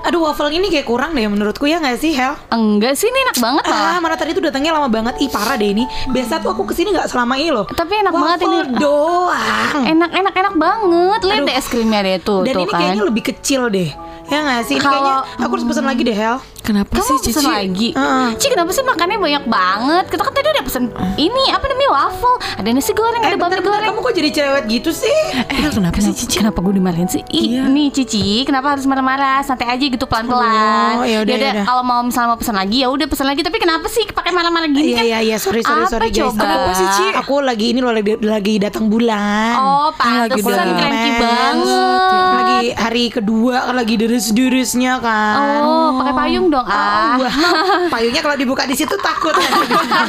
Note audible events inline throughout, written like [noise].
Aduh waffle ini kayak kurang deh menurutku ya nggak sih Hel? Enggak sih, ini enak banget Ah, lah. mana tadi tuh datangnya lama banget. Ih parah deh ini. Biasa tuh aku ke sini nggak selama ini loh. Tapi enak banget Waffle ini. doang. Enak, enak, enak banget. Lihat Aduh. deh es krimnya deh tuh, Dan tuh ini kan. kayaknya lebih kecil deh. Ya nggak sih? Ini Kalau- kayaknya aku harus pesan lagi deh Hel. Kenapa Kamu sih Cici? lagi? Heeh. Ci kenapa sih makannya banyak banget? Kita kan tadi udah pesen ini apa namanya waffle, ada nasi goreng, Eh ada bentar, bentar, goreng. kamu kok jadi cerewet gitu sih? Eh kenapa sih Cici? Kenapa gue dimarahin sih? Ih, Iya. nih Cici, kenapa harus marah-marah? Santai aja gitu pelan-pelan. Oh, yaudah, yaudah. kalau mau misalnya mau pesan lagi ya udah pesan lagi. Tapi kenapa sih pakai marah-marah gini Iya kan? iya iya sorry sorry Apa sorry guys. coba? Kenapa sih, Ci? Aku lagi ini loh lagi, lagi datang bulan. Oh, lagi pantesan udah cranky mens. banget. Lagi hari kedua kan lagi deres-deresnya kan. Oh, pakai payung dong. Ah. Wah, [laughs] payungnya kalau dibuka di situ takut.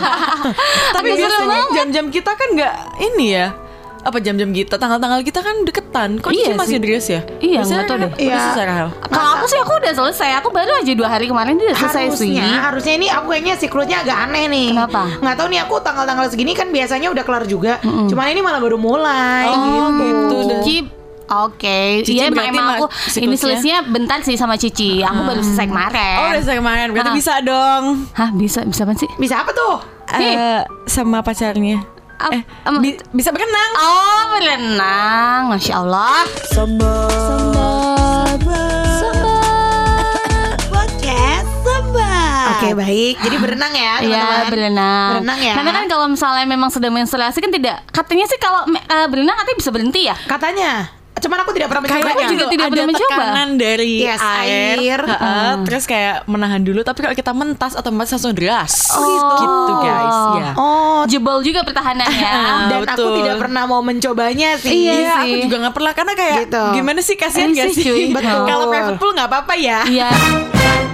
[laughs] Tapi biasanya jam-jam kita kan nggak ini ya apa jam-jam kita tanggal-tanggal kita kan deketan kok Iya masih sih. dress ya Iya, nggak tahu deh. Iya. Kalau aku sih aku udah selesai. Aku baru aja dua hari kemarin dia udah selesai sih. harusnya, harusnya ini aku kayaknya siklusnya agak aneh nih. Kenapa? Nggak tahu nih aku tanggal-tanggal segini kan biasanya udah kelar juga. Cuman ini malah baru mulai. Oh, gitu. Cici Oke, Cici iya emang, berarti emang ma- aku siklusnya? ini selisihnya bentar sih sama Cici. Aku baru selesai kemarin. Oh udah selesai kemarin berarti Ah. bisa dong Hah, bisa bisa apa sih? Bisa apa tuh? Nih. Eh, sama pacarnya Ap- Eh bi- bisa berenang Oh, berenang. Masya Allah. Oke baik. Jadi berenang ya Iya teman-teman. berenang. Berenang ya. Karena kan kalau misalnya memang sedang menstruasi kan tidak. Katanya sih kalau eh, berenang katanya bisa berhenti ya. Katanya. Cuman aku tidak pernah Kayaknya mencobanya. juga tidak ada pernah mencoba. tekanan dari Yes, air, air. heeh, terus kayak menahan dulu tapi kalau kita mentas otomatis langsung deras Oh, gitu. gitu guys ya Oh, Jebol juga pertahanannya. [laughs] dan aku betul. tidak pernah mau mencobanya sih. Iya Iya, aku sih. juga nggak pernah karena kayak Gitu. gimana sih kasihan gak sih, sih? [laughs] Betul. Kalau private pool nggak apa-apa ya. Iya. Ya, [laughs]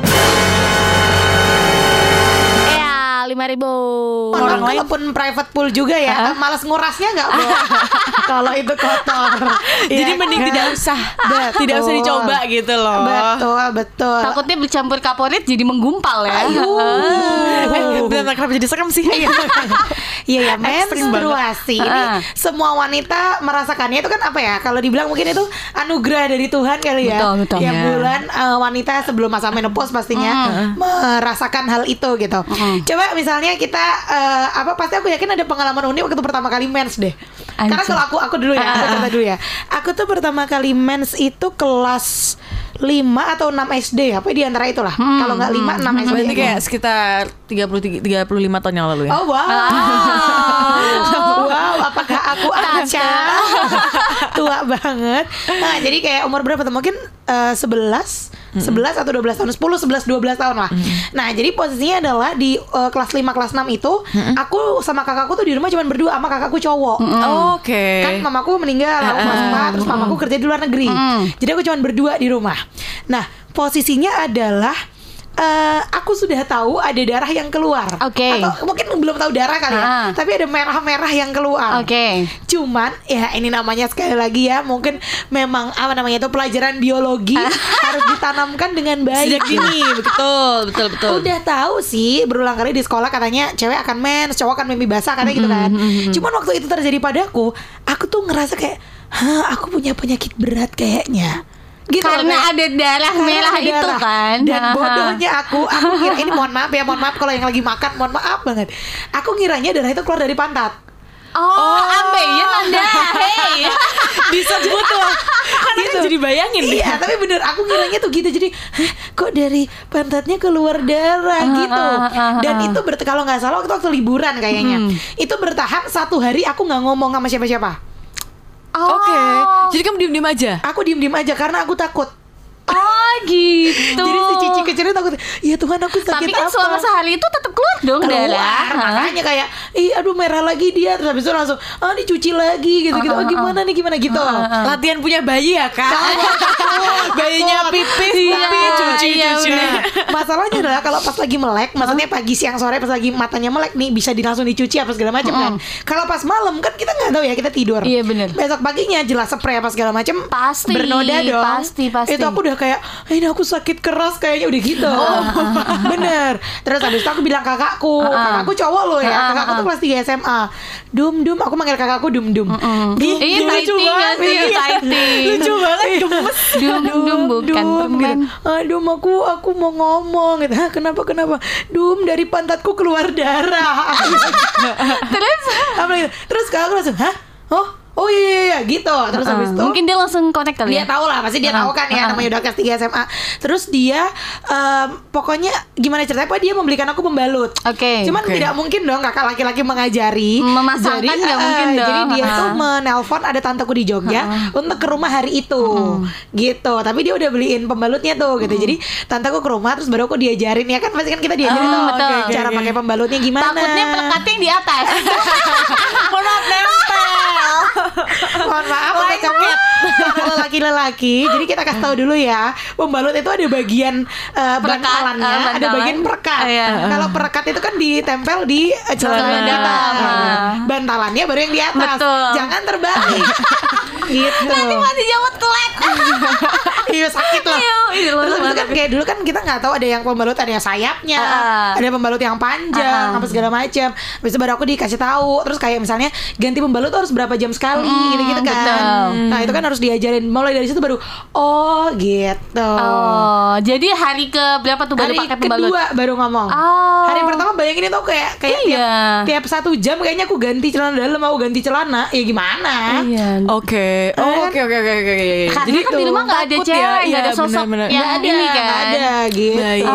lima ribu. Orang lain- kalaupun private pool juga ya, malas ngurasnya nggak bro? [laughs] Kalau itu kotor. Jadi Ya mending kan? tidak usah, Betul. tidak usah dicoba gitu loh. Betul, betul. Takutnya bercampur kaporit jadi menggumpal ya. Ayu. Eh, bentar, kenapa jadi serem sih? Iya [laughs] ya, Ekstrim menstruasi ini semua wanita merasakannya itu kan apa ya? Kalau dibilang mungkin itu anugerah dari Tuhan kali ya. Betul, betul. Tiap Iya. bulan eh, wanita sebelum masa menopause pastinya merasakan hal itu gitu. Coba misalnya kita eh, apa pasti aku yakin ada pengalaman unik waktu pertama kali mens deh. Karena kalau aku aku dulu ya, aku cerita dulu ya. Aku tuh pertama kali mens itu kelas 5 atau 6 SD apa di antara itulah. Kalau nggak 5 6 SD. Berarti kayak sekitar 33 35 tahun yang lalu ya. Oh wow. [laughs] wow, apakah aku Aca? [laughs] Tua banget. Nah, jadi kayak umur berapa tuh? Mungkin eh, 11 11 atau 12 tahun 10, 11, 12 tahun lah Nah jadi posisinya adalah Di eh, kelas 5, kelas 6 itu Aku sama kakakku tuh di rumah cuma berdua Sama kakakku cowok Oke. Kan mamaku meninggal Aku kelas 4 Terus mamaku kerja di luar negeri Jadi aku cuma berdua di rumah Nah posisinya adalah eh, Aku sudah tahu ada darah yang keluar Oke. Atau mungkin belum tahu darah kali ya Ah. Tapi ada merah-merah yang keluar Oke. Cuman ya ini namanya sekali lagi ya Mungkin memang apa namanya itu pelajaran biologi Harus ditanamkan dengan [laughs] baik Sejak dini, betul, betul, betul. Udah tahu sih berulang kali di sekolah katanya cewek akan mens, cowok akan mimpi basah katanya gitu kan. Cuman waktu itu terjadi padaku, aku tuh ngerasa kayak, "Hah, aku punya penyakit berat kayaknya." Gitu Karena kayak- ada darah merah ada itu darah. kan. Dan [laughs] bodohnya aku, aku kira ini mohon maaf ya, mohon maaf kalau yang lagi makan, mohon maaf banget. Aku ngiranya darah itu keluar dari pantat. Oh, ambenya tanda. Hey. [laughs] disebut loh. Kan jadi bayangin deh. Iya, tapi bener aku ngiranya tuh gitu. Jadi, "Hah, kok dari pantatnya keluar darah Ah, gitu. ah, ah, Dan ah. itu kalau nggak salah waktu waktu liburan kayaknya. Hmm. Itu bertahan satu hari aku nggak ngomong sama siapa-siapa. Oh. Oke. Jadi kamu diem-diem aja. Aku diem-diem aja karena aku takut. Oh, gitu. Jadi si Cici kecilnya takut. Ya Tuhan aku sakit Tapi kan apa? selama sehari itu tetap keluar dong keluar darah. Makanya kayak ih aduh merah lagi dia terus habis itu langsung ah dicuci lagi gitu gitu oh gimana nih gimana gitu Latihan punya bayi ya kak. [laughs] Bayinya pipis, Iya, tapi cuci, iya, cuci. bener. [laughs] masalahnya adalah kalau pas lagi melek maksudnya pagi siang sore pas lagi matanya melek nih bisa langsung dicuci apa segala macam kan kalau pas malam kan kita nggak tahu ya kita tidur Iya, bener. besok paginya jelas spray apa segala macam Pasti, bernoda dong pasti, pasti. itu aku udah kayak "Eh, ini aku sakit keras kayaknya udah gitu. [laughs] Bener. Terus habis itu aku bilang kakakku, kakakku cowok loh ya, kakakku tuh kelas 3 SMA. Dum dum, aku manggil kakakku dum dum. Iya, lucu banget. Iya. Taiti. Lucu banget gemes. Dum dum bukan gitu. Aduh, aku aku mau ngomong gitu. Kenapa kenapa? Dum dari pantatku keluar darah. [laughs] Terus gitu. Terus kakakku langsung, "Hah? Oh, oh iya iya, iya gitu." Terus habis itu mungkin dia langsung connect kali dia ya. tahu lah pasti dia tahu kan ya namanya udah kelas 3 SMA terus dia em, pokoknya gimana ceritanya Pokoknya dia membelikan aku pembalut Oke. cuman Oke. tidak mungkin dong kakak laki-laki mengajari Memasangkan jadi nggak eh, mungkin jadi dong. dia tuh Ah. menelpon ada tanteku di Jogja untuk ke rumah hari itu gitu tapi dia udah beliin pembalutnya tuh gitu jadi tanteku ke rumah terus baru aku diajarin ya kan pasti kan kita diajarin Ah, tuh betul. cara Oke, pakai oke. pembalutnya gimana Takutnya pelekatnya yang di atas. [laughs] Mohon maaf. Mohon maaf untuk kamu para lelaki-lelaki. Jadi kita kasih tahu dulu ya, pembalut itu ada bagian eh, Perekat, bantalannya, eh, ada bagian perekat. Iya. Kalau perekat itu kan ditempel di eh, celana kita. Nah, Bantalannya baru yang di atas. Betul. Jangan terbalik. [laughs] gitu. Nanti masih jawab telat. [laughs] Iya sakit lah. Iya, iya, Terus itu kan kayak dulu kan kita nggak tahu ada yang pembalut ada yang sayapnya, Ah. ada pembalut yang panjang, Ah. apa segala macam. Habis itu baru aku dikasih tahu. Terus kayak misalnya ganti pembalut harus berapa jam sekali gitu-gitu kan. betul. Nah, itu kan harus diajarin. Mulai dari situ baru oh gitu. Oh, jadi hari ke berapa tuh baru Hari pakai pembalut? kedua baru ngomong. Oh. Hari pertama bayangin itu kayak kayak Iya. tiap, tiap satu jam kayaknya aku ganti celana dalam mau ganti celana. Ya gimana? Iya. Oke. Oh, oke oke oke oke. oke. Karena Jadi kan di rumah nggak ada takut cewek, ya, nggak iya, ada sosok benar-benar. yang Nggak ada, ini kan. nggak ada gitu. Baik.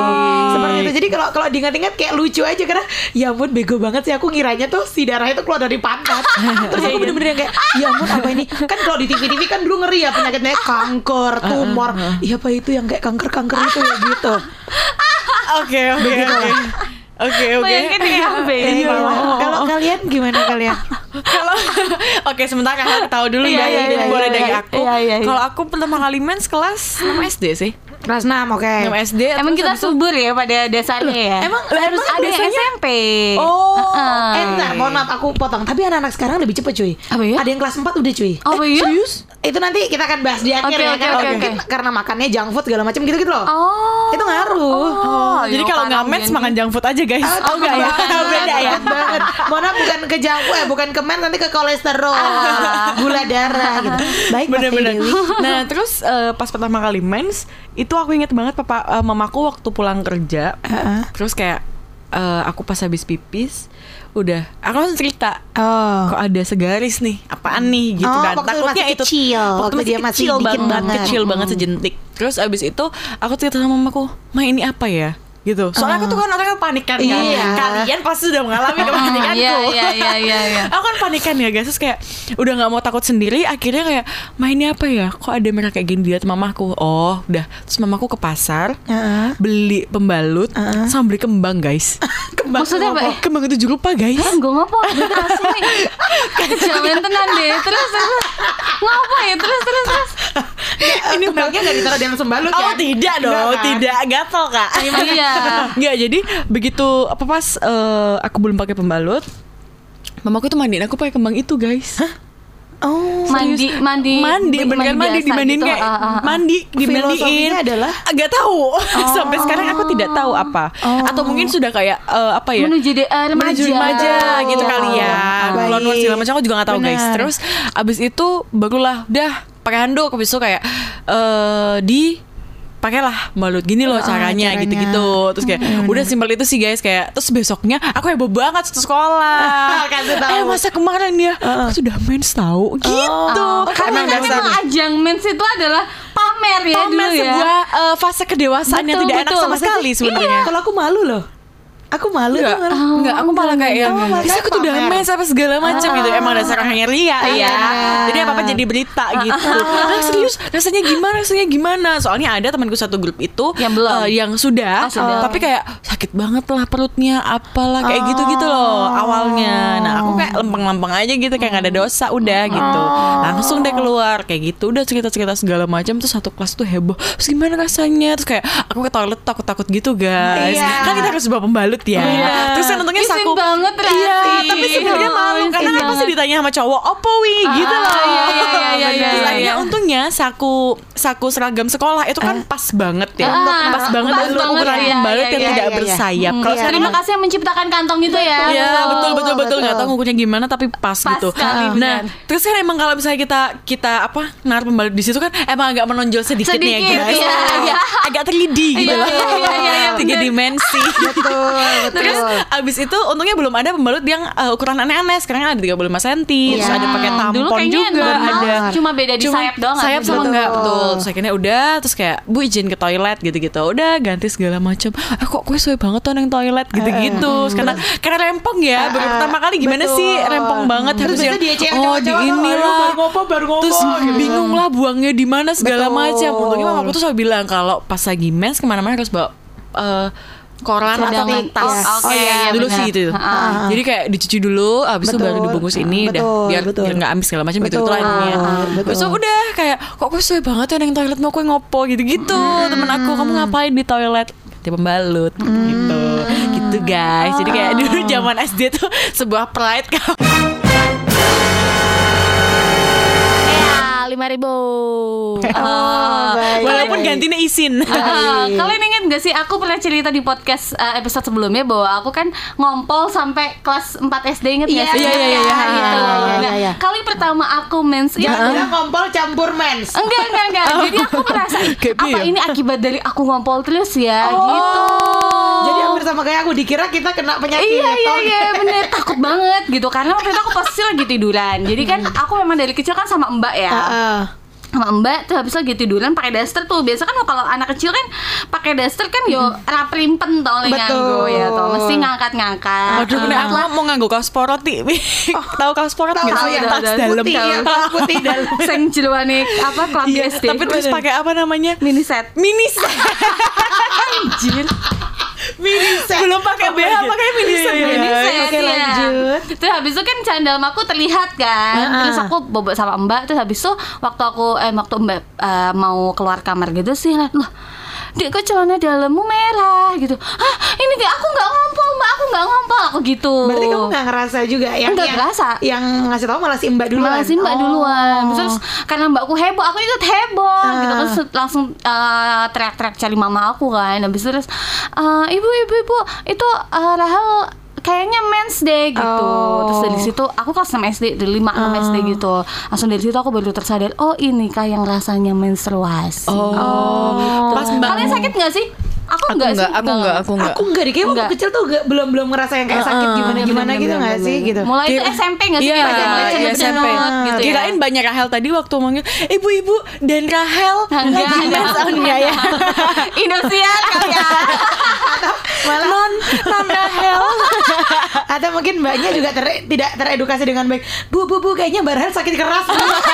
Seperti itu. Jadi kalau kalau diingat-ingat kayak lucu aja karena ya ampun bego banget sih aku ngiranya tuh si darah itu keluar dari pantat. [laughs] Terus aku bener-bener yang kayak ya ampun apa ini? Kan kalau di TV-TV kan dulu ngeri ya penyakitnya kanker, tumor. Iya apa itu yang kayak kanker-kanker itu ya gitu. Oke oke oke. Oke oke. Bayangin kayak apa ya? Iya. Kalau kalian gimana kalian? Kalau [laughs] oke sebentar kakak tahu dulu Iya, ya, iya, iya, boleh iya, dari iya. aku. Iya, iya, iya. Kalau aku pertama kali mens kelas 6 SD sih. Kelas 6 oke. 6 SD. Emang kita subur ya pada dasarnya ya. emang harus ada biasanya- SMP. Oh. Heeh. Eh enggak, mohon maaf aku potong. Tapi anak-anak sekarang lebih cepet cuy. Apa ya? Ada yang kelas 4 udah cuy. Apa ya? Serius? Itu nanti kita akan bahas di akhir Oke, ya kan. oke, Mungkin karena makannya junk food segala macam gitu-gitu loh. Oh. Itu ngaruh. Oh, Jadi iya, kalau nggak mens makan junk food aja guys. Ah, Oh enggak ya? Beda [laughs] ya. takut banget. Mohon maaf bukan ke junk food, eh, bukan ke men nanti ke kolesterol, gula darah gitu. Baik Mas Bener-bener. Dewi. Nah terus eh, pas pertama kali mens itu aku inget banget papa eh, mamaku waktu pulang kerja. Heeh. Terus kayak eh, aku pas habis pipis udah aku langsung cerita Oh. kok ada segaris nih apaan nih gitu Oh, kan waktu takutnya masih itu kecil, waktu dia masih kecil dikit banget, banget. kecil banget sejentik terus abis itu aku cerita sama mamaku ma ini apa ya gitu. Soalnya aku tuh kan orangnya panikan kan. Iya. kalian pasti sudah mengalami [laughs] kepanikanku. Iya, iya, iya, iya, iya. [laughs] aku kan panikan ya guys. Terus kayak udah nggak mau takut sendiri akhirnya kayak mainnya apa ya? Kok ada merah kayak gini lihat mamaku oh udah. Terus mamaku ke pasar Heeh. beli pembalut sama beli kembang guys. [laughs] Kembang Maksudnya apa? ngopo. kembang itu rupa guys. Eh, gue ngopo, gue terasa nih Jangan tenan deh. Terus, terus. Ngopo ya, terus, terus, terus. Ini kembangnya nggak ditaruh dalam sembalut Oh ya? tidak dong, Nggak, kan? tidak. Gatel kak. Iya. [laughs] Nggak jadi begitu apa pas eh, aku belum pakai pembalut, mamaku tuh mandiin aku pakai kembang itu guys. Oh. Mandi, mandi mandi, beneran mandi biasa dimandiin gitu. kayak Ah, ah, ah. mandi dimandiin. Adalah? Agak tahu. [laughs] Sampai sekarang aku tidak tahu apa. Oh. Atau mungkin sudah kayak eh, apa ya? Menuju de- eh, remaja. menuju remaja gitu Oh. kali ya. Baik. Keluar luar segala macam aku juga gak tahu guys. Benar. Terus abis itu barulah udah pakai handuk habis itu kayak eh di pakailah balut gini loh Ah, caranya gitu-gitu terus kayak udah simpel itu sih guys kayak terus besoknya aku heboh banget satu sekolah [laughs] Kasih tahu. eh masa kemarin ya aku sudah mens tahu gitu Oh, karena Emang kan dasar- ajang mens itu adalah pamer ya pamer dulu ya. sebuah eh, fase kedewasaan yang Betul, tidak enak betul. sama Maksudnya sekali Iya, sebenarnya kalau aku malu loh. Aku malu Enggak, tuh malah. enggak, aku malah kayak yang Oh, "Guys, makanya aku tuh udah pamer." mens apa segala macam gitu. Emang dasar orangnya ria ya. Iya. Jadi apa-apa jadi berita gitu. Nah, serius, rasanya gimana? Rasanya gimana? Soalnya ada temanku satu grup itu Yang belum. eh, yang sudah, Oh, sudah. tapi kayak sakit banget lah perutnya, apalah kayak gitu-gitu loh awalnya. Nah, aku kayak lempeng-lempeng aja gitu kayak gak ada dosa udah gitu. Langsung deh keluar kayak gitu. Udah cerita-cerita segala macam terus satu kelas tuh heboh. Terus gimana rasanya? Terus kayak aku ke toilet takut-takut gitu, guys. Iya. Kan kita harus bawa pembalut pembalut ya. Iya. Terus kan untungnya Izin saku banget, Rati. Iya, tapi sebenarnya Oh, malu karena kan pasti ditanya sama cowok, "Opo wi?" gitu Ah, loh. iya, iya, iya, iya, Terus iya, akhirnya iya. untungnya saku saku seragam sekolah itu kan pas banget ya. Ah, pas banget pas untuk banget, ukuran iya, pembalut iya, yang iya, tidak iya, iya. bersayap. Hmm, Kalau iya. Terima kasih yang menciptakan kantong itu ya. Iya betul betul betul nggak tahu ngukurnya gimana tapi pas, gitu. nah terus kan emang kalau misalnya kita kita apa naruh pembalut di situ kan emang agak menonjol sedikit, nih ya Sedikit, guys. iya, iya. agak 3D gitu Iya, loh. iya, iya, iya, iya, Tiga dimensi. betul betul Terus abis itu untungnya belum ada pembalut yang uh, ukuran aneh-aneh. Sekarang ada 35 cm, terus Iya. ada pakai tampon Dulu kayaknya juga, normal, ada cuma beda di sayap doang, Sayap sama Betul. enggak betul. Terus akhirnya udah terus kayak Bu izin ke toilet gitu-gitu. Udah ganti segala macam. Eh kok gue sesuai banget tuh yang toilet gitu-gitu. Terus karena karena rempong ya. Baru Ah, pertama kali gimana betul. sih rempong banget Terus harus yang oh di cowok-cowok, ini "Ayo, lah. baru ngopo, baru ngopo," Terus gitu. bingung lah buangnya di mana segala macam. Untungnya mama aku tuh selalu bilang kalau pas lagi mens ke mana-mana harus bawa eh, koran atau Cadangan. tas. Oh, oke, Oh, iya, iya, dulu sih gitu. Ah. Jadi kayak dicuci dulu, habis itu baru dibungkus ini, Ah, dah betul, biar betul. biar nggak amis segala macam gitu. Ah, betul. Terus udah kayak kok gue sesuai banget ya yang toilet mau gue ngopo gitu-gitu. Temen aku kamu ngapain di toilet? Dia pembalut gitu. Gitu guys. Jadi kayak dulu zaman SD tuh [laughs] sebuah pride Ya, lima ribu. [laughs] Oh, baik. Walaupun gantinya isin. Ah, kalian ingat gak sih aku pernah cerita di podcast uh, episode sebelumnya bahwa aku kan ngompol sampai kelas 4 SD inget Iya, gak sih? iya, iya, iya, Gitu. iya, iya, Nah, iya, iya. kali pertama aku mens itu bilang ngompol campur mens. Enggak, enggak, enggak. Jadi aku merasa "Ih, [laughs] Kayak apa ini akibat dari aku ngompol terus ya Oh. gitu. Jadi hampir sama kayak aku dikira kita kena penyakit. Iya iya Oh, iya bener takut banget gitu karena waktu itu aku posisi lagi tiduran jadi kan aku memang dari kecil kan sama mbak ya Ah, sama mbak tuh habis lagi tiduran pakai daster tuh biasa kan kalau anak kecil kan pakai daster kan yo raprimpen tau oleh nganggo ya tau mesti ngangkat-ngangkat Aduh, bener aku mau nganggo kaos porot Ti. [laughs] Tahu kaos porot nggak tahu, sih? ya. Tas dalam. Putih, ya, putih dalam. [laughs] sing jeluane apa kelas Iya, SD tapi terus pakai apa namanya? mini set Mini set. [laughs] anjir Mini set. Belum pakai BH, pakai mini set. iya, Mini iya. set Oke, ya. lanjut. Terus habis itu kan candal aku terlihat kan. Ah. Terus aku bobok sama Mbak. Terus habis itu waktu aku eh waktu Mbak eh, mau keluar kamar gitu sih, loh Dek kok celana dalammu merah gitu Hah ini dek aku nggak ngompol mbak Aku nggak ngompol Aku gitu Berarti kamu gak ngerasa juga yang Nggak yang, ngerasa. Yang ngasih tahu malah si Mbak duluan. Malah sih mbak Oh. duluan Terus karena mbakku heboh Aku ikut heboh Ah. gitu Terus langsung eh, teriak-teriak cari mama aku kan Habis itu terus eh, Ibu ibu ibu Itu eh, Rahel kayaknya mens deh gitu. Oh. terus dari situ aku kelas 6 SD dari 5 6 SD gitu. Langsung dari situ aku baru tersadar oh ini kah yang rasanya menstruasi. Oh. Pas Mbak kalian sakit nggak sih aku, Aku enggak, enggak, sih aku enggak, aku enggak. Aku enggak deh, kayak waktu Enggak. kecil tuh gak, belum belum ngerasa yang kayak sakit Uh-uh. gimana gimana Bener, gitu bener, nggak bener, sih gitu. mulai itu SMP nggak sih Iya, iya, SMP. gitu ya Kirain banyak Rahel tadi waktu manggil Ibu-ibu dan Rahel Enggak, enggak. mens." Oh, enggak ya [laughs] Indosiar ya Malah Non, non Rahel [laughs] atau mungkin mbaknya juga ter- tidak teredukasi dengan baik. Bu bu bu kayaknya Mbak Rahel sakit keras.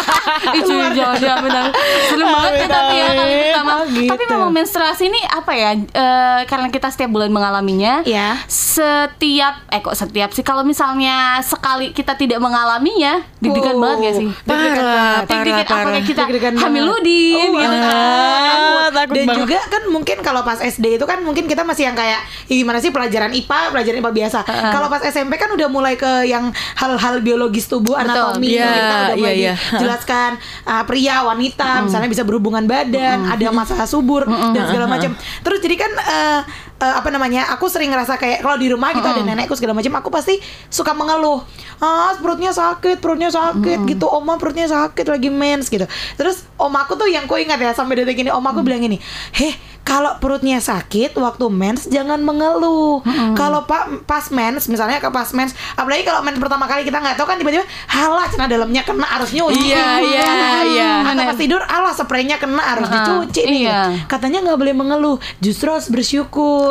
[laughs] itu jangan benar serem banget ya tapi ya kali pertama Oh, gitu. tapi memang menstruasi ini apa ya eh, karena kita setiap bulan mengalaminya Ya. setiap eh kok setiap sih kalau misalnya sekali kita tidak mengalaminya deg-degan Oh, banget gak sih Parah, parah, apalagi kita hamil ludin Oh, gitu kan Ah, takut Dan banget. juga kan mungkin kalau pas SD itu kan mungkin kita masih yang kayak "Ih, gimana sih pelajaran IPA, pelajaran IPA biasa. Kalau pas SMP kan udah mulai ke yang hal-hal biologis tubuh, Betul. anatomi, Iya, kita udah mulai iya, iya. dijelaskan uh, pria, wanita, misalnya bisa berhubungan badan, ada masa subur dan segala macam. Terus jadi kan uh, uh, apa namanya? Aku sering ngerasa kayak kalau di rumah gitu ada nenekku segala macam, aku pasti suka mengeluh. Ah, perutnya sakit, perutnya sakit gitu. Oma perutnya sakit lagi mens gitu. Terus omaku tuh yang ku ingat ya sampai detik ini omaku bilang gini, "Heh, kalau perutnya sakit waktu mens jangan mengeluh. Kalau pak pas mens misalnya ke pas mens, apalagi kalau mens pertama kali kita nggak tahu kan tiba-tiba halah celana dalamnya kena harus nyuci. Iya, iya, iya. Atau pas tidur alah spraynya kena harus Heeh, dicuci nih. iya. Katanya nggak boleh mengeluh, justru harus bersyukur.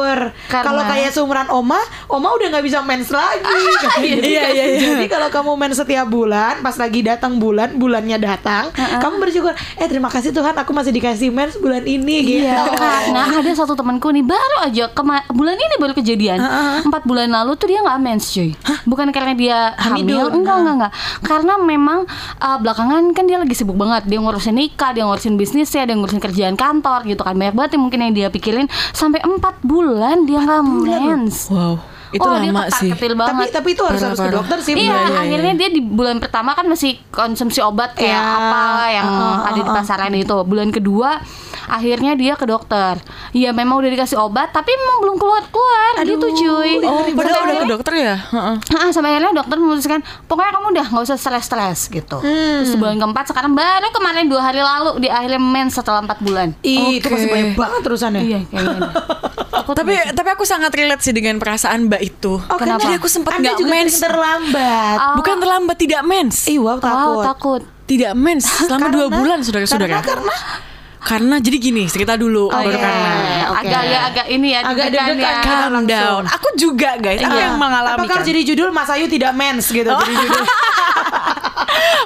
Karena- Kalau kayak seumuran oma, oma udah nggak bisa mens lagi. [laughs] Iya, iya, iya. Jadi kalau kamu mens setiap bulan, pas lagi datang bulan, bulannya datang, kamu bersyukur. Eh terima kasih Tuhan, aku masih dikasih mens bulan ini gitu. Iya, Nah ada satu temanku nih baru aja kema- bulan ini baru kejadian. Empat bulan lalu tuh dia nggak mens cuy. Bukan karena dia Hamidul? hamil, enggak enggak enggak. Karena memang uh, belakangan kan dia lagi sibuk banget. Dia ngurusin nikah, dia ngurusin bisnisnya, dia ngurusin kerjaan kantor gitu kan. Banyak banget yang mungkin yang dia pikirin sampai empat bulan dia nggak mens. Wow, itu oh, dia lama sih. Tapi banget. tapi itu harus harus ke dokter sih. Iya, bener. iya, akhirnya dia di bulan pertama kan masih konsumsi obat kayak Iya. apa yang ada di pasaran itu. Bulan kedua akhirnya dia ke dokter. Iya, memang udah dikasih obat tapi memang belum keluar-keluar gitu cuy. Oh, padahal udah ke dokter ya? Heeh. Ah, sampai akhirnya dokter memutuskan pokoknya kamu udah nggak usah stres-stres gitu. Terus bulan keempat sekarang baru kemarin dua hari lalu di akhirnya mens setelah empat bulan. Ih, itu masih banyak banget terusannya. Iya kayaknya. [laughs] Aku Tapi tapi aku sangat relate sih dengan perasaan Mbak itu. Oh, Kenapa? Jadi aku sempat nggak mens. terlambat. Oh. Bukan terlambat, tidak mens. Ih, wow, takut. Wow, takut. Tidak mens selama dua Karena- bulan saudara-saudara. Karena karena Karena jadi gini, cerita dulu baru Oke. karena. Oke. Agak ya agak ini ya Agak deg-degan ya. Calm down. Aku juga guys, aku Iya. yang mengalami Apa kalau kan. jadi judul Mas Ayu tidak mens gitu [laughs] jadi judul.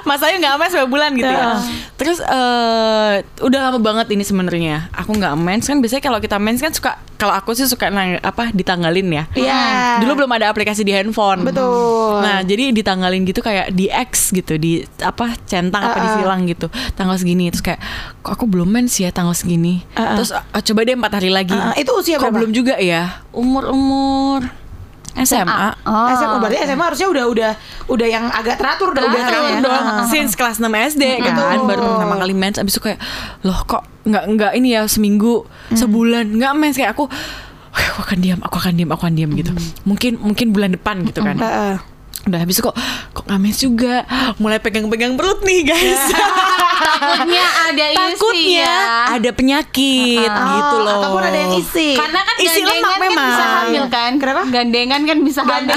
Mas Ayu nggak mens berapa bulan gitu ya. Terus eh udah lama banget ini sebenarnya. Aku nggak mens kan biasanya kalau kita mens kan suka kalau aku sih suka nang, apa ditanggalin ya. Iya. Dulu belum ada aplikasi di handphone. Betul. Nah, jadi ditanggalin gitu kayak di X gitu, di apa centang apa Uh-uh. disilang gitu. Tanggal segini terus kayak kok aku belum mens ya tanggal segini. Uh-uh. Terus ah, coba deh empat hari lagi. Uh-uh. Itu usia Kok berapa? belum juga ya? Umur-umur SMA. Oh. SMA berarti SMA harusnya udah udah udah yang agak teratur udah udah Teratur dong. since kelas 6 SD kan Betul. baru pertama kali mens abis itu kayak loh kok nggak nggak ini ya seminggu sebulan? Nggak mens kayak aku "Wah, aku akan diam aku akan diam aku akan diam gitu. Mungkin mungkin bulan depan gitu kan. Heeh. Udah habis kok kok nggak mens juga mulai pegang-pegang perut nih guys [laughs] Takutnya ada isi takutnya ya. ada penyakit gitu Oh, loh Ataupun ada yang isi. Karena kan Isi gandengan lemak kan memang. bisa hamil kan. Kenapa? Gandengan kan bisa hamil.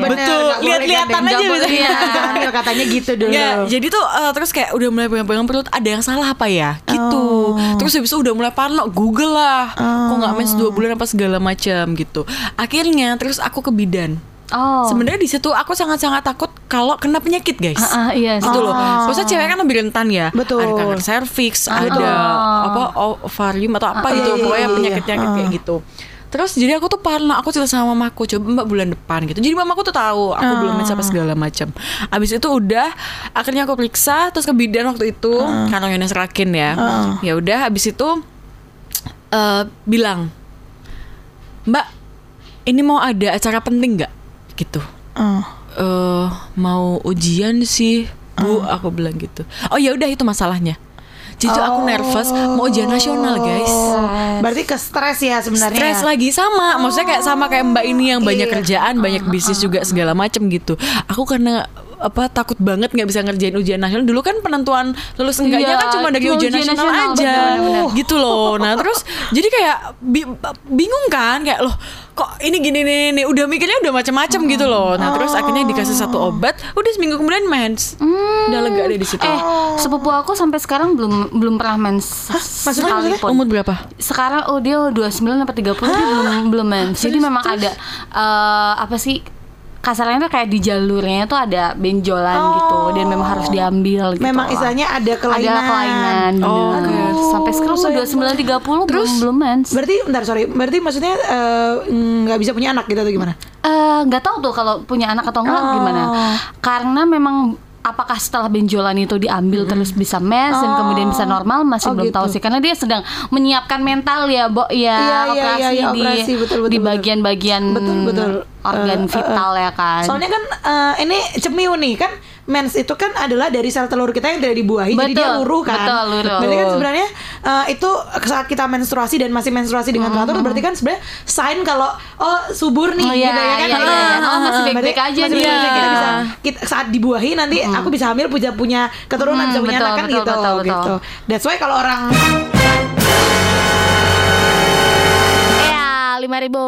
Betul. Boleh Lihat-lihatan aja boleh bisa. hamil katanya gitu dulu. Ya, jadi tuh eh, terus kayak udah mulai pegang-pegang perut ada yang salah apa ya gitu. Terus habis itu udah mulai parno, Google lah. Kok nggak mens dua bulan apa segala macam gitu. Akhirnya terus aku ke bidan. Oh. Sebenarnya di situ aku sangat-sangat takut kalau kena penyakit, guys. Ah, ah, iya. Gitu loh. Maksudnya cewek kan lebih rentan ya. Betul. Ada kanker serviks, ada apa ovarium atau apa gitu. iya, iya, Pokoknya iya, penyakit-penyakit kayak gitu. Terus jadi aku tuh parno, aku cerita sama mamaku, coba mbak bulan depan gitu. Jadi mamaku tuh tahu aku belum mens apa segala macam. Abis itu udah, akhirnya aku periksa, terus ke bidan waktu itu, karena Yones Rakin ya. Ya udah, abis itu eh bilang, Mbak, ini mau ada acara penting nggak? Gitu. Oh. eh mau ujian sih bu aku bilang gitu. Oh ya udah itu masalahnya. Jadi tuh aku nervous mau ujian nasional guys. Oh, berarti ke stres ya sebenarnya. Stres lagi sama, maksudnya kayak sama kayak Mbak ini yang banyak Iya. kerjaan, banyak bisnis juga segala macem gitu. Aku karena apa takut banget nggak bisa ngerjain ujian nasional. Dulu kan penentuan lulus enggaknya Iya, kan cuma dari ujian, ujian nasional, nasional, aja. Bener-bener. gitu loh. Nah terus jadi kayak bi- bingung kan? Kayak loh kok ini gini nih, nih udah mikirnya udah macam-macam gitu loh. Nah terus akhirnya dikasih satu obat. Udah seminggu kemudian mens. Udah lega deh di situ. Eh, sepupu aku sampai sekarang belum belum pernah mens maksudnya, maksudnya? umur berapa? Sekarang oh dia 29 apa 30 dia belum belum mens. Jadi memang ada eh, apa sih kasarnya tuh kayak di jalurnya tuh ada benjolan gitu dan memang harus diambil gitu. Memang istilahnya ada kelainan. ada kelainan Oh, bener. Sampai sekarang Oh, udah sayang 29 30 belum belum mens. Berarti bentar sorry, berarti maksudnya eh, nggak bisa punya anak gitu atau gimana? Eh, nggak tahu tuh kalau punya anak atau enggak Oh. gimana. Karena memang apakah setelah benjolan itu diambil terus bisa dan Oh. kemudian bisa normal? Masih Oh, belum gitu. tahu sih karena dia sedang menyiapkan mental ya, Bo. Ya iya, operasi, iya, iya, di operasi, betul, betul, di bagian-bagian organ eh, vital ya kan. Soalnya kan eh, ini cemiu nih kan mens itu kan adalah dari sel telur kita yang tidak dibuahi jadi dia Betul, luruh kan. betul, luruh. Berarti kan sebenarnya eh, itu saat kita menstruasi dan masih menstruasi dengan teratur berarti kan sebenarnya sign kalau oh subur nih Oh, iya, gitu ya kan. iya, iya. Oh, masih baik-baik aja masih aja. kita Iya. bisa kita, saat dibuahi nanti aku bisa hamil punya punya keturunan Hmm, bisa punya betul, anak kan betul, gitu betul, betul. gitu. That's why kalau orang lima ribu.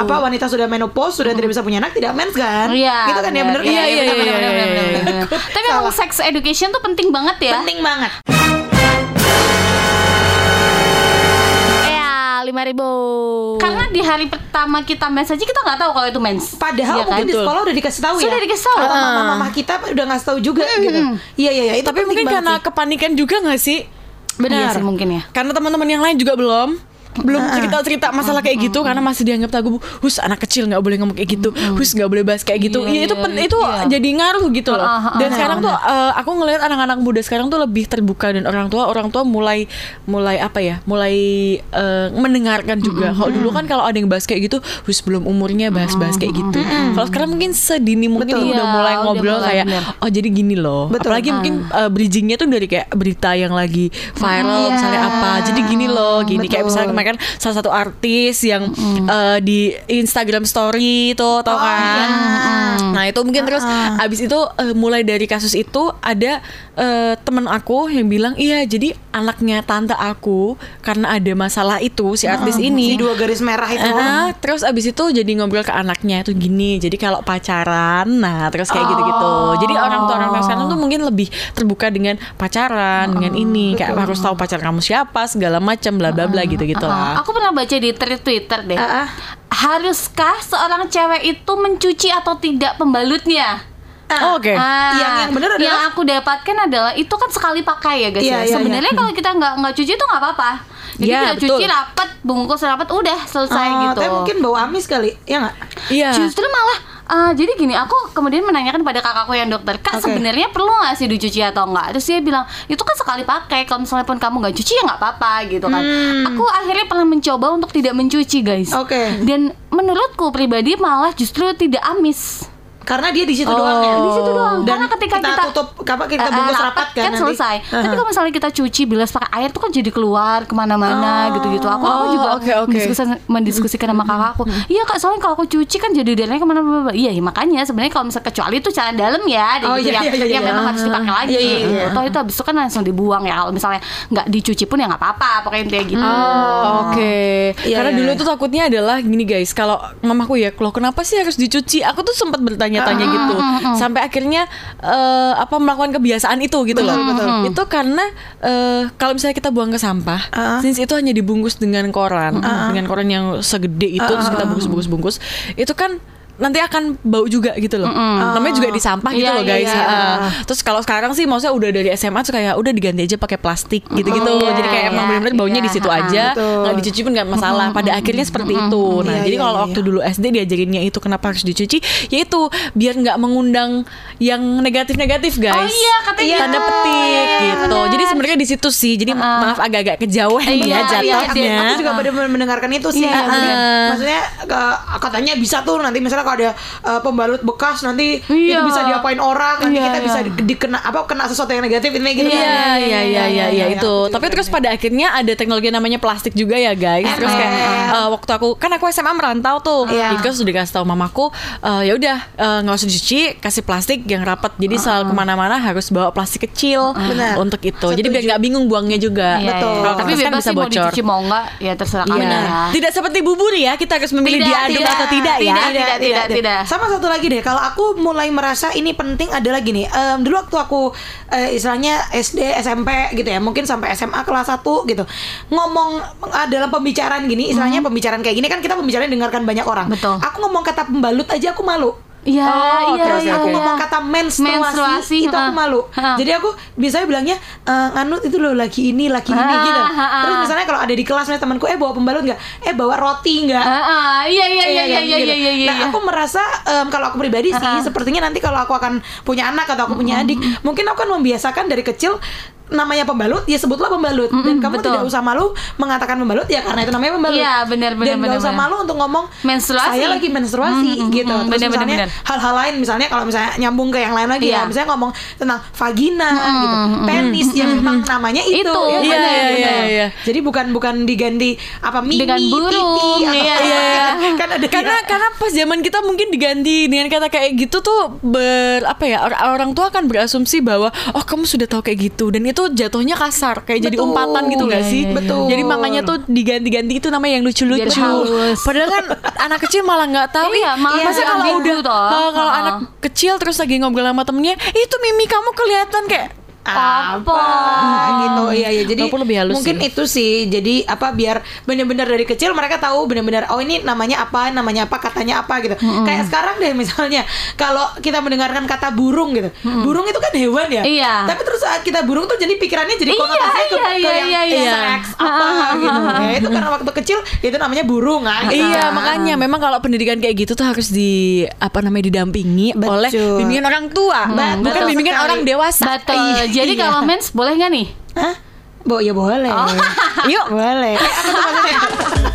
apa wanita sudah menopause sudah tidak bisa punya anak tidak mens kan? Iya. Gitu kan ya Iya, kan? iya, iya, iya, iya, iya. Tapi emang sex education tuh penting banget ya. Penting banget. Ya, lima ribu. Karena di hari pertama kita mens aja kita nggak tahu kalau itu mens. Padahal kan? mungkin di Betul. sekolah udah dikasih tahu ya. Sudah dikasih tahu. Atau mama-mama kita udah ngasih tahu juga gitu. Iya iya iya tapi mungkin karena sih. kepanikan juga nggak sih benar. Iya sih mungkin ya. karena teman-teman yang lain juga belum belum cerita-cerita masalah kayak gitu karena masih dianggap tabu. Hus anak kecil nggak boleh ngomong kayak gitu. Hus nggak boleh bahas kayak gitu. Iya, Iya itu iya, pen- iya. itu jadi ngaruh gitu loh. Ah, ah, Dan ah, sekarang tuh eh, aku ngelihat anak-anak muda sekarang tuh lebih terbuka dan orang tua orang tua mulai mulai apa ya? Mulai eh, mendengarkan juga. Kalau dulu kan kalau ada yang bahas kayak gitu, hus belum umurnya bahas-bahas kayak gitu. Kalau sekarang mungkin sedini mungkin Betul. udah mulai udah ngobrol mulai kayak bener. oh jadi gini loh. Betul. Apalagi mungkin uh, bridgingnya tuh dari kayak berita yang lagi viral misalnya apa. Jadi gini loh, gini kayak misalnya kan salah satu artis yang uh, di Instagram story itu tau Oh, kan. iya. Nah, itu mungkin terus abis itu uh, mulai dari kasus itu ada uh, temen aku yang bilang, "Iya, jadi anaknya tante aku karena ada masalah itu si artis ini." Si dua garis merah itu. Ah, terus abis itu jadi ngobrol ke anaknya itu gini. Jadi kalau pacaran, nah terus kayak gitu-gitu. Jadi orang tua orang tua sekarang tuh mungkin lebih terbuka dengan pacaran, dengan ini kayak harus tahu pacar kamu siapa, segala macam, bla bla bla gitu-gitu Ah, lah. Aku pernah baca di Twitter deh. Ah, ah. Haruskah seorang cewek itu mencuci atau tidak pembalutnya? Ah. Oke. Ah, Yang- yang benar adalah- yang aku dapatkan adalah itu kan sekali pakai ya guys Iya, ya. iya, Sebenarnya kalau kita nggak nggak cuci itu nggak apa-apa. Jadi Iya, kita betul. cuci rapat, bungkus rapat, udah selesai Oh, gitu. Tapi mungkin bau amis kali, ya nggak? Iya. Justru malah eh, jadi gini, aku kemudian menanyakan pada kakakku yang dokter, kak Oke. sebenarnya perlu nggak sih dicuci atau enggak? Terus dia bilang itu kan sekali pakai, kalau misalnya pun kamu nggak cuci ya nggak apa-apa gitu kan. Hmm. Aku akhirnya pernah mencoba untuk tidak mencuci guys. Oke. Dan menurutku pribadi malah justru tidak amis. Karena dia di situ Oh. doang ya. Di situ doang. Dan Karena ketika kita, kita tutup apa kita Eh, bungkus eh, rapat kan, nanti. selesai. Tapi Aha. kalau misalnya kita cuci bilas pakai air tuh kan jadi keluar ke mana-mana gitu-gitu. Aku, aku Oh, juga oke, oke. mendiskusikan, mendiskusikan sama kakakku. Iya kak, soalnya kalau aku cuci kan jadi darahnya ke mana mana Iya, ya, makanya sebenarnya kalau misalnya kecuali itu cara dalam ya, Oh, gitu, iya, yang, iya, iya, yang iya. memang harus dipakai lagi. Iya, iya, iya. Toh itu habis itu kan langsung dibuang ya. Kalau misalnya nggak dicuci pun ya nggak apa-apa. Pokoknya intinya gitu. Oh, Oke. Iya, Karena iya, dulu iya. tuh takutnya adalah gini guys, kalau mamaku ya, loh kenapa sih harus dicuci? Aku tuh sempat bertanya-tanya Ah, gitu. Sampai akhirnya eh, apa melakukan kebiasaan itu gitu loh. Betul, betul. Itu karena eh, kalau misalnya kita buang ke sampah, Ah. since itu hanya dibungkus dengan koran, dengan koran yang segede itu terus kita bungkus-bungkus-bungkus, itu kan nanti akan bau juga gitu loh. Namanya juga di sampah gitu Iya, loh iya, guys. iya. Ah. Terus kalau sekarang sih maksudnya udah dari SMA tuh kayak udah diganti aja pakai plastik gitu-gitu. iya, Jadi kayak emang iya, benar-benar baunya iya, di situ aja, nggak dicuci pun nggak masalah. Pada akhirnya seperti itu. Nah, Iya, jadi iya, kalau iya, waktu iya. dulu SD diajarinnya itu kenapa harus dicuci, yaitu biar nggak mengundang yang negatif-negatif guys. Oh iya, katanya tanda gitu. petik Iya, iya, gitu. benar. Jadi sebenarnya di situ sih. Jadi Ha-ha. maaf agak-agak kejauhan Iya, ya iya, jatuhnya. Aku juga benar-benar mendengarkan itu sih. Iya, Nanti, benar. maksudnya katanya bisa tuh nanti misalnya ada uh, pembalut bekas nanti Iya. itu bisa diapain orang, nanti Iya, kita iya. bisa di- dikena apa kena sesuatu yang negatif ini gitu kan. Iya, iya, iya, iya, iya itu. Aku juga Tapi terus pada akhirnya ada teknologi namanya plastik juga ya guys. Terus kayak eh, waktu aku kan aku SMA merantau tuh, Iya. Jadi terus udah dikasih tahu mamaku, eh, ya udah nggak usah dicuci, kasih plastik yang rapat. Jadi selalu ke mana-mana harus bawa plastik kecil Benar. untuk itu. Jadi biar Setuju. nggak bingung buangnya juga. Iya, Betul. iya. Kalau Tapi kan bebas bisa sih mau bocor. dicuci mau enggak ya terserah kamu Iya. ya. Tidak seperti bubur ya, kita harus memilih Tidak, diaduk tidak. atau tidak ya. Tidak, tidak, tidak, tidak. Sama satu lagi deh, kalau aku mulai merasa ini penting adalah gini. em, dulu waktu aku eh, istilahnya SD, SMP gitu ya, mungkin sampai SMA kelas 1 gitu. Ngomong eh, dalam pembicaraan gini, istilahnya pembicaraan kayak gini kan kita pembicaraan dengarkan banyak orang. Hmm. Betul. Aku ngomong kata pembalut aja aku malu. Iya, Oh, iya, oke, iya. aku ngomong kata menstruasi, Menstruasi, itu aku malu. Ha. Jadi aku biasanya bilangnya eh, nganut itu loh laki ini, laki ini gitu. ha, ha. Terus misalnya kalau ada di kelas misalnya temanku eh bawa pembalut nggak? Eh bawa roti nggak? Iya iya iya iya kan, iya gitu. iya iya. Nah, aku merasa em, kalau aku pribadi sih, sepertinya nanti kalau aku akan punya anak atau aku punya adik, mungkin aku akan membiasakan dari kecil namanya pembalut ya sebutlah pembalut. Dan kamu betul. tidak usah malu mengatakan pembalut ya karena itu namanya pembalut. Iya, benar, benar, dan benar, usah malu untuk ngomong Menstruasi. saya lagi menstruasi Mm, mm, gitu. Mm, terus benar, misalnya hal-hal lain misalnya kalau misalnya nyambung ke yang lain lagi Iya. ya misalnya ngomong tentang vagina gitu. penis yang memang namanya itu, Itu, ya, iya, benar, iya, benar. iya, iya. jadi bukan bukan diganti apa mimi Dengan burung, atau iya, apa, iya. kan ada karena karena pas zaman kita mungkin diganti dengan kata kayak gitu tuh ber apa ya or- orang tua akan berasumsi bahwa oh kamu sudah tahu kayak gitu. Dan itu jatuhnya kasar kayak jadi Betul. umpatan gitu nggak Iya, sih iya, iya. Betul. jadi makanya tuh diganti-ganti itu namanya yang lucu-lucu padahal kan anak kecil malah nggak tahu Iya, ih, malah masa kalau udah kalau anak kecil terus lagi ngobrol sama temennya itu mimi kamu kelihatan kayak apa gitu. Iya iya. Jadi lebih halus mungkin sih. itu sih. Jadi apa biar benar-benar dari kecil mereka tahu benar-benar oh ini namanya apa, namanya apa, katanya apa gitu. Kayak sekarang deh misalnya kalau kita mendengarkan kata burung gitu. Burung itu kan hewan ya. Iya. Tapi terus saat kita burung tuh jadi pikirannya jadi Iya, konotasinya ke, iya, ke iya, yang iya, iya. seks apa gitu. Ya, itu karena waktu kecil itu namanya burung kan. Iya makanya memang kalau pendidikan kayak gitu tuh harus di apa namanya didampingi Betul. oleh bimbingan orang tua, Betul bukan bimbingan sekali. orang dewasa. Betul. Iya, Jadi iya. kalau mens boleh nggak nih? Hah? Bo, ya boleh. Yuk. [laughs] boleh. Eh, tuh?